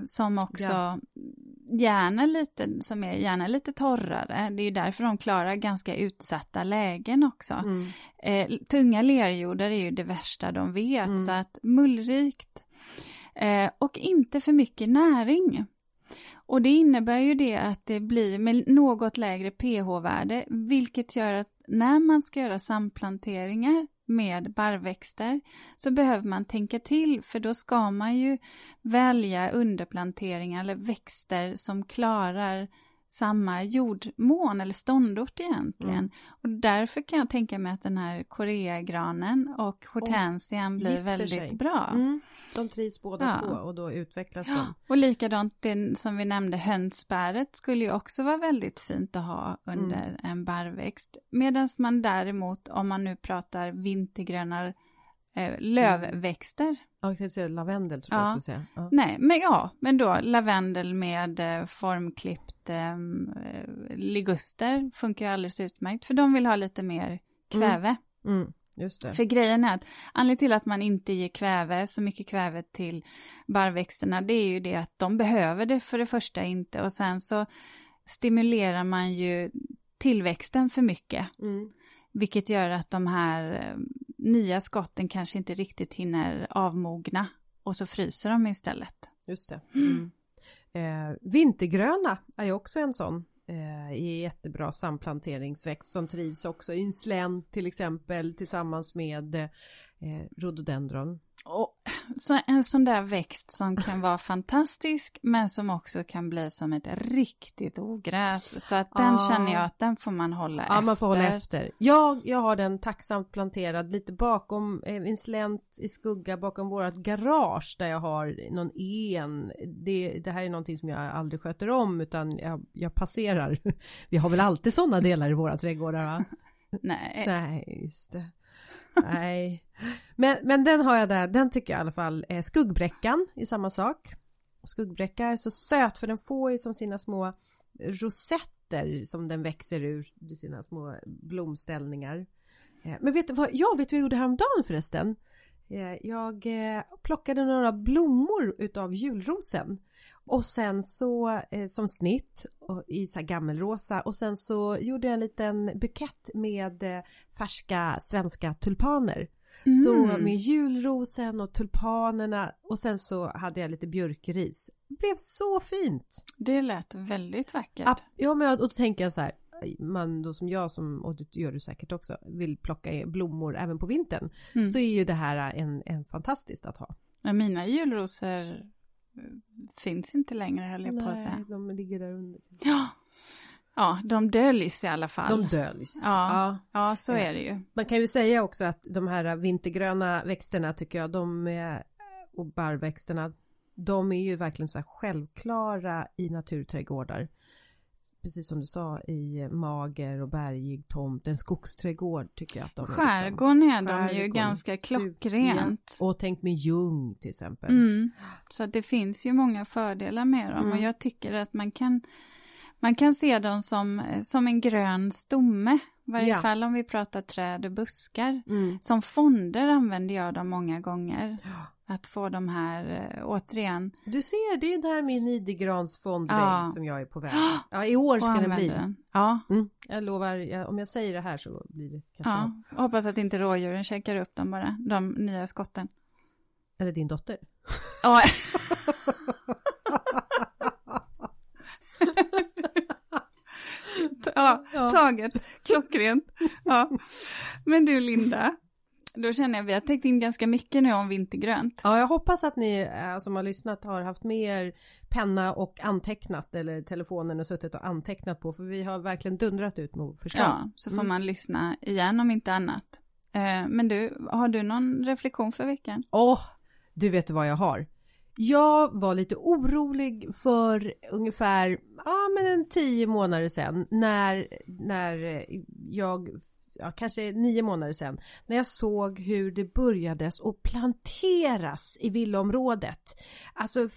som också Ja. gärna lite, som är gärna lite torrare. Det är ju därför de klarar ganska utsatta lägen också. Mm. Eh, tunga lerjordar är ju det värsta de vet, Mm. så att mullrikt eh, och inte för mycket näring. Och det innebär ju det att det blir med något lägre pH-värde, vilket gör att när man ska göra samplanteringar med barrväxter så behöver man tänka till för då ska man ju välja underplanteringar eller växter som klarar samma jordmån eller ståndort egentligen. Mm. Och därför kan jag tänka mig att den här koreagranen och hortensian och blir väldigt sig. bra. Mm. De trivs båda ja. två och då utvecklas ja. de. Och likadant det som vi nämnde hönsbäret skulle ju också vara väldigt fint att ha under mm. en barrväxt. Medan man däremot om man nu pratar vintergröna eh, lövväxter Ja, jag säga lavendel tror jag skulle säga. Ja. Nej, men ja, men då lavendel med eh, formklippt eh, liguster funkar ju alldeles utmärkt för de vill ha lite mer kväve. Mm. Mm. Just det. För grejen är att anledningen till att man inte ger kväve, så mycket kväve till barrväxterna, det är ju det att de behöver det för det första inte och sen så stimulerar man ju tillväxten för mycket. Mm. Vilket gör att de här eh, nya skotten kanske inte riktigt hinner avmogna och så fryser de istället. Just det. Mm. Eh, vintergröna är ju också en sån eh, jättebra samplanteringsväxt som trivs också i en slänt till exempel tillsammans med eh, rhododendron. Och så en sån där växt som kan vara fantastisk men som också kan bli som ett riktigt ogräs. Så att den ah. känner jag att den får man hålla ja, efter. man får hålla efter. Jag, jag har den tacksamt planterad lite bakom eh, en slänt i skugga bakom vårt garage där jag har någon en. Det, det här är någonting som jag aldrig sköter om utan jag, jag passerar. Vi har väl alltid sådana delar i våra trädgårdar va? Nej. Nej, just det. Nej. Men, men den har jag där, den tycker jag i alla fall. Eh, skuggbräckan är samma sak. Skuggbräcka är så söt för den får ju som sina små rosetter som den växer ur sina små blomställningar. Eh, men vet du vad jag vet vad jag gjorde häromdagen förresten? Eh, jag eh, plockade några blommor utav julrosen och sen så eh, som snitt i så gammelrosa och sen så gjorde jag en liten bukett med färska svenska tulpaner. Mm. Så med julrosen och tulpanerna och sen så hade jag lite björkris. Det blev så fint! Det lät väldigt vackert. Ja, men och då tänker jag så här man då som jag som, och det gör du säkert också, vill plocka blommor även på vintern mm. så är ju det här en, en fantastiskt att ha. Men mina julrosor finns inte längre höll jag Nej, på att säga. de ligger där under. Ja. Ja, de döljs i alla fall. De döljs. Ja, ja. ja så är det ju. Man kan ju säga också att de här vintergröna växterna tycker jag, de är, och barrväxterna, de är ju verkligen så här självklara i naturträdgårdar precis som du sa i mager och bergig tomt, en skogsträdgård tycker jag att de är. Liksom. Skärgården är de ju ganska klockrent. Ja. Och tänk med ljung till exempel. Mm. Så det finns ju många fördelar med dem mm. och jag tycker att man kan man kan se dem som, som en grön stomme, varje ja. fall om vi pratar träd och buskar. Mm. Som fonder använder jag dem många gånger. Ja att få de här, äh, återigen. Du ser, det är där min nidigransfondvägg ja. som jag är på väg. Ja, i år ska den bli. Den. Ja. Mm. Jag lovar, jag, om jag säger det här så blir det kanske. Ja, jag hoppas att inte rådjuren käkar upp dem bara, de nya skotten. Eller din dotter. Ja. ja, taget, klockrent. Ja. Men du Linda, då känner jag att vi har täckt in ganska mycket nu om vintergrönt. Ja, jag hoppas att ni eh, som har lyssnat har haft med er penna och antecknat eller telefonen och suttit och antecknat på för vi har verkligen dundrat ut med förslag. Ja, så får mm. man lyssna igen om inte annat. Eh, men du, har du någon reflektion för veckan? Åh, oh, du vet vad jag har. Jag var lite orolig för ungefär ja, men en tio månader sedan när, när jag ja, kanske nio månader sedan när jag såg hur det börjades att planteras i villaområdet. Alltså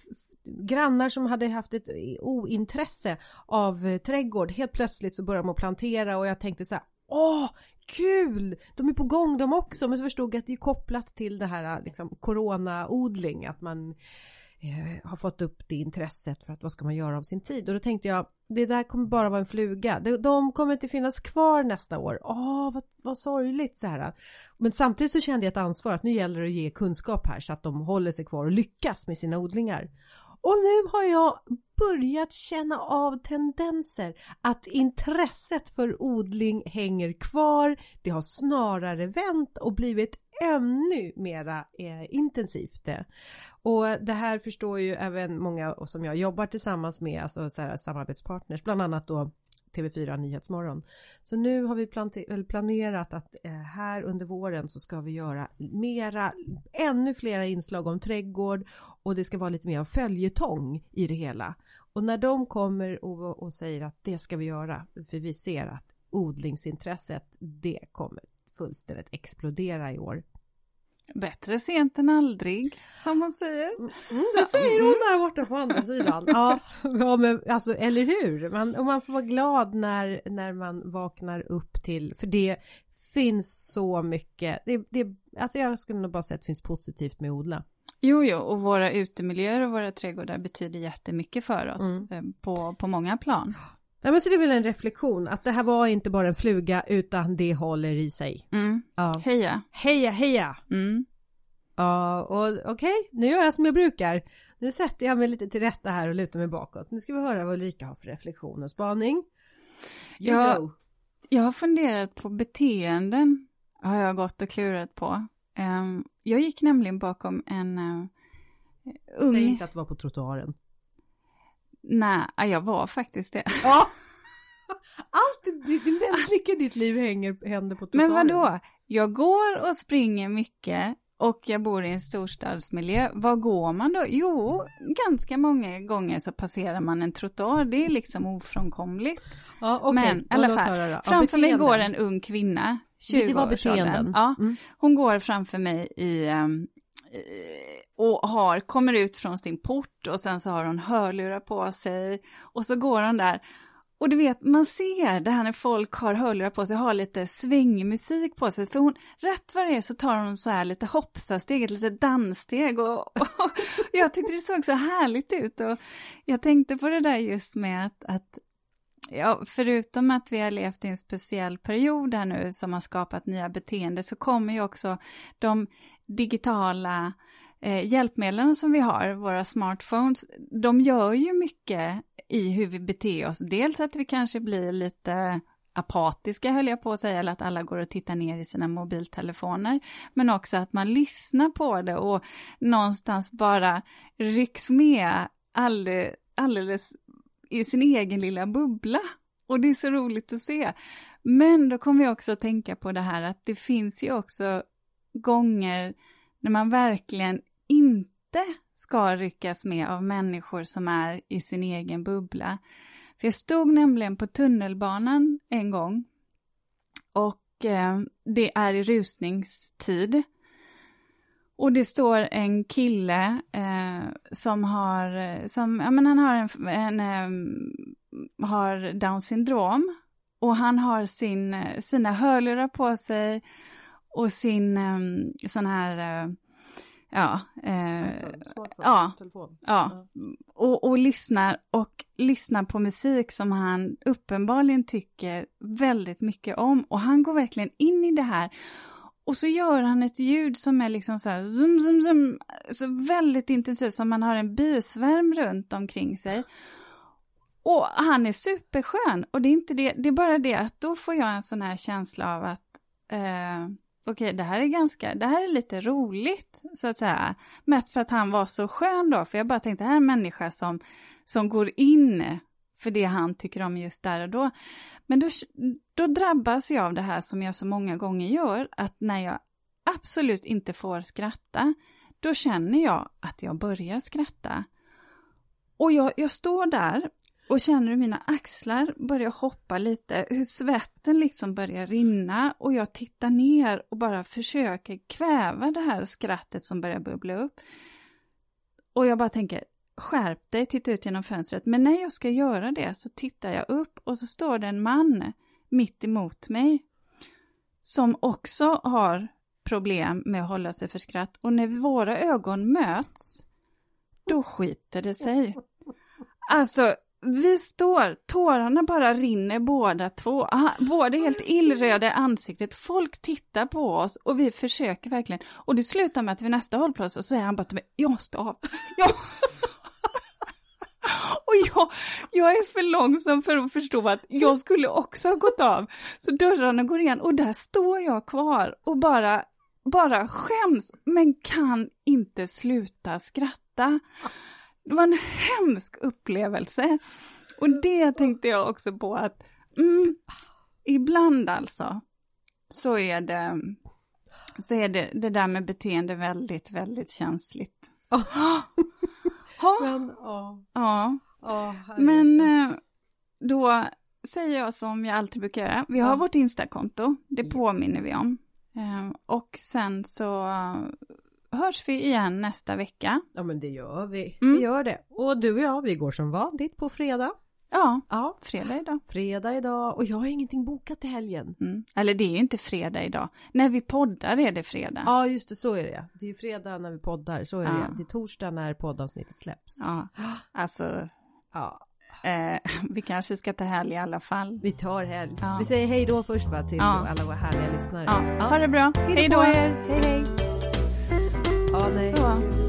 grannar som hade haft ett ointresse av trädgård helt plötsligt så började de att plantera och jag tänkte så här åh kul! De är på gång de också. Men så förstod jag att det är kopplat till det här liksom coronaodling att man eh, har fått upp det intresset för att vad ska man göra av sin tid. Och då tänkte jag det där kommer bara vara en fluga. De, de kommer inte finnas kvar nästa år. Åh vad, vad sorgligt så här. Men samtidigt så kände jag ett ansvar att nu gäller det att ge kunskap här så att de håller sig kvar och lyckas med sina odlingar. Och nu har jag börjat känna av tendenser att intresset för odling hänger kvar. Det har snarare vänt och blivit ännu mera eh, intensivt. Och det här förstår ju även många som jag jobbar tillsammans med, alltså så här, samarbetspartners, bland annat då TV4 Nyhetsmorgon. Så nu har vi planerat att eh, här under våren så ska vi göra mera, ännu flera inslag om trädgård och det ska vara lite mer av följetong i det hela. Och när de kommer och, och säger att det ska vi göra, för vi ser att odlingsintresset, det kommer fullständigt explodera i år. Bättre sent än aldrig, som man säger. Mm, det säger hon där borta på andra sidan. Ja, ja men alltså, eller hur? Man, och man får vara glad när, när man vaknar upp till, för det finns så mycket. Det, det, alltså jag skulle nog bara säga att det finns positivt med att odla. Jo, jo, och våra utemiljöer och våra trädgårdar betyder jättemycket för oss mm. Eh, på, på många plan. Ja, men så det är väl en reflektion att det här var inte bara en fluga utan det håller i sig. Mm. Ja. Heja. Heja, heja. Mm. Ja, och okej, okay, nu gör jag som jag brukar. Nu sätter jag mig lite till rätta här och lutar mig bakåt. Nu ska vi höra vad Ulrika har för reflektion och spaning. Jag, jag har funderat på beteenden, har jag gått och klurat på. Um, jag gick nämligen bakom en uh, ung... Säg inte att du var på trottoaren. Nej, jag var faktiskt det. Ja. Allt, det, mycket i ditt liv hänger, händer på trottoaren. Men vadå? Jag går och springer mycket och jag bor i en storstadsmiljö. Var går man då? Jo, ganska många gånger så passerar man en trottoar. Det är liksom ofrånkomligt. Ja, okay. Men i alla fall, ja, framför mig går en ung kvinna, 20-årsåldern. Ja, mm. Hon går framför mig i, um, Eh, och har, kommer ut från sin port och sen så har hon hörlurar på sig och så går hon där. Och du vet, man ser det här när folk har hörlurar på sig, har lite svängmusik på sig, för hon, rätt vad det är så tar hon så här lite hoppsasteg, ett litet danssteg och, och, jag tyckte det såg så härligt ut. Och jag tänkte på det där just med att, att ja, förutom att vi har levt i en speciell period här nu som har skapat nya beteenden så kommer ju också de digitala eh, hjälpmedlen som vi har, våra smartphones, de gör ju mycket i hur vi beter oss. Dels att vi kanske blir lite apatiska höll jag på att säga, eller att alla går och tittar ner i sina mobiltelefoner, men också att man lyssnar på det och någonstans bara rycks med alldeles, alldeles i sin egen lilla bubbla. Och det är så roligt att se. Men då kommer jag också att tänka på det här att det finns ju också gånger när man verkligen inte ska ryckas med av människor som är i sin egen bubbla. För jag stod nämligen på tunnelbanan en gång och eh, det är i rusningstid. Och det står en kille eh, som har, som, ja men han har en, en eh, har down syndrom och han har sin, sina hörlurar på sig och sin eh, sån här eh, Ja, eh, ja, telefon. ja. Och, och lyssnar och lyssnar på musik som han uppenbarligen tycker väldigt mycket om och han går verkligen in i det här och så gör han ett ljud som är liksom så här zoom, zoom, zoom, så väldigt intensivt som man har en bisvärm runt omkring sig. Och han är superskön och det är inte det, det är bara det att då får jag en sån här känsla av att eh, okej, det här är ganska, det här är lite roligt, så att säga. Mest för att han var så skön då, för jag bara tänkte, det här är en människa som, som går in för det han tycker om just där och då. Men då, då drabbas jag av det här som jag så många gånger gör, att när jag absolut inte får skratta, då känner jag att jag börjar skratta. Och jag, jag står där och känner hur mina axlar börjar hoppa lite, hur svetten liksom börjar rinna och jag tittar ner och bara försöker kväva det här skrattet som börjar bubbla upp. Och jag bara tänker, skärp dig, titta ut genom fönstret. Men när jag ska göra det så tittar jag upp och så står det en man mitt emot mig som också har problem med att hålla sig för skratt. Och när våra ögon möts, då skiter det sig. Alltså, vi står, tårarna bara rinner båda två, båda helt illröda i ansiktet. Folk tittar på oss och vi försöker verkligen. Och det slutar med att vid nästa hållplats så säger han bara till mig, jag måste av. Jag... Och jag, jag är för långsam för att förstå att jag skulle också ha gått av. Så dörrarna går igen och där står jag kvar och bara, bara skäms, men kan inte sluta skratta. Det var en hemsk upplevelse. Och det tänkte jag också på att mm, ibland alltså så är det så är det, det där med beteende väldigt, väldigt känsligt. Oh. Men, oh. Ja. Oh, Men eh, då säger jag som jag alltid brukar göra. Vi har vårt Instakonto, det påminner vi om. Eh, och sen så hörs vi igen nästa vecka. Ja men det gör vi. Mm. Vi gör det. Och du och jag, vi går som vanligt på fredag. Ja, ja, fredag idag. Fredag idag och jag har ingenting bokat i helgen. Mm. Eller det är inte fredag idag. När vi poddar är det fredag. Ja, just det, så är det. Det är fredag när vi poddar, så är ja. det. Det är torsdag när poddavsnittet släpps. Ja, alltså. Ja. Eh, vi kanske ska ta helg i alla fall. Vi tar helg. Ja. Vi säger hej då först va, till alla våra härliga lyssnare. Ja. Ha det bra. Hej då. Hej hej. 好嘞啊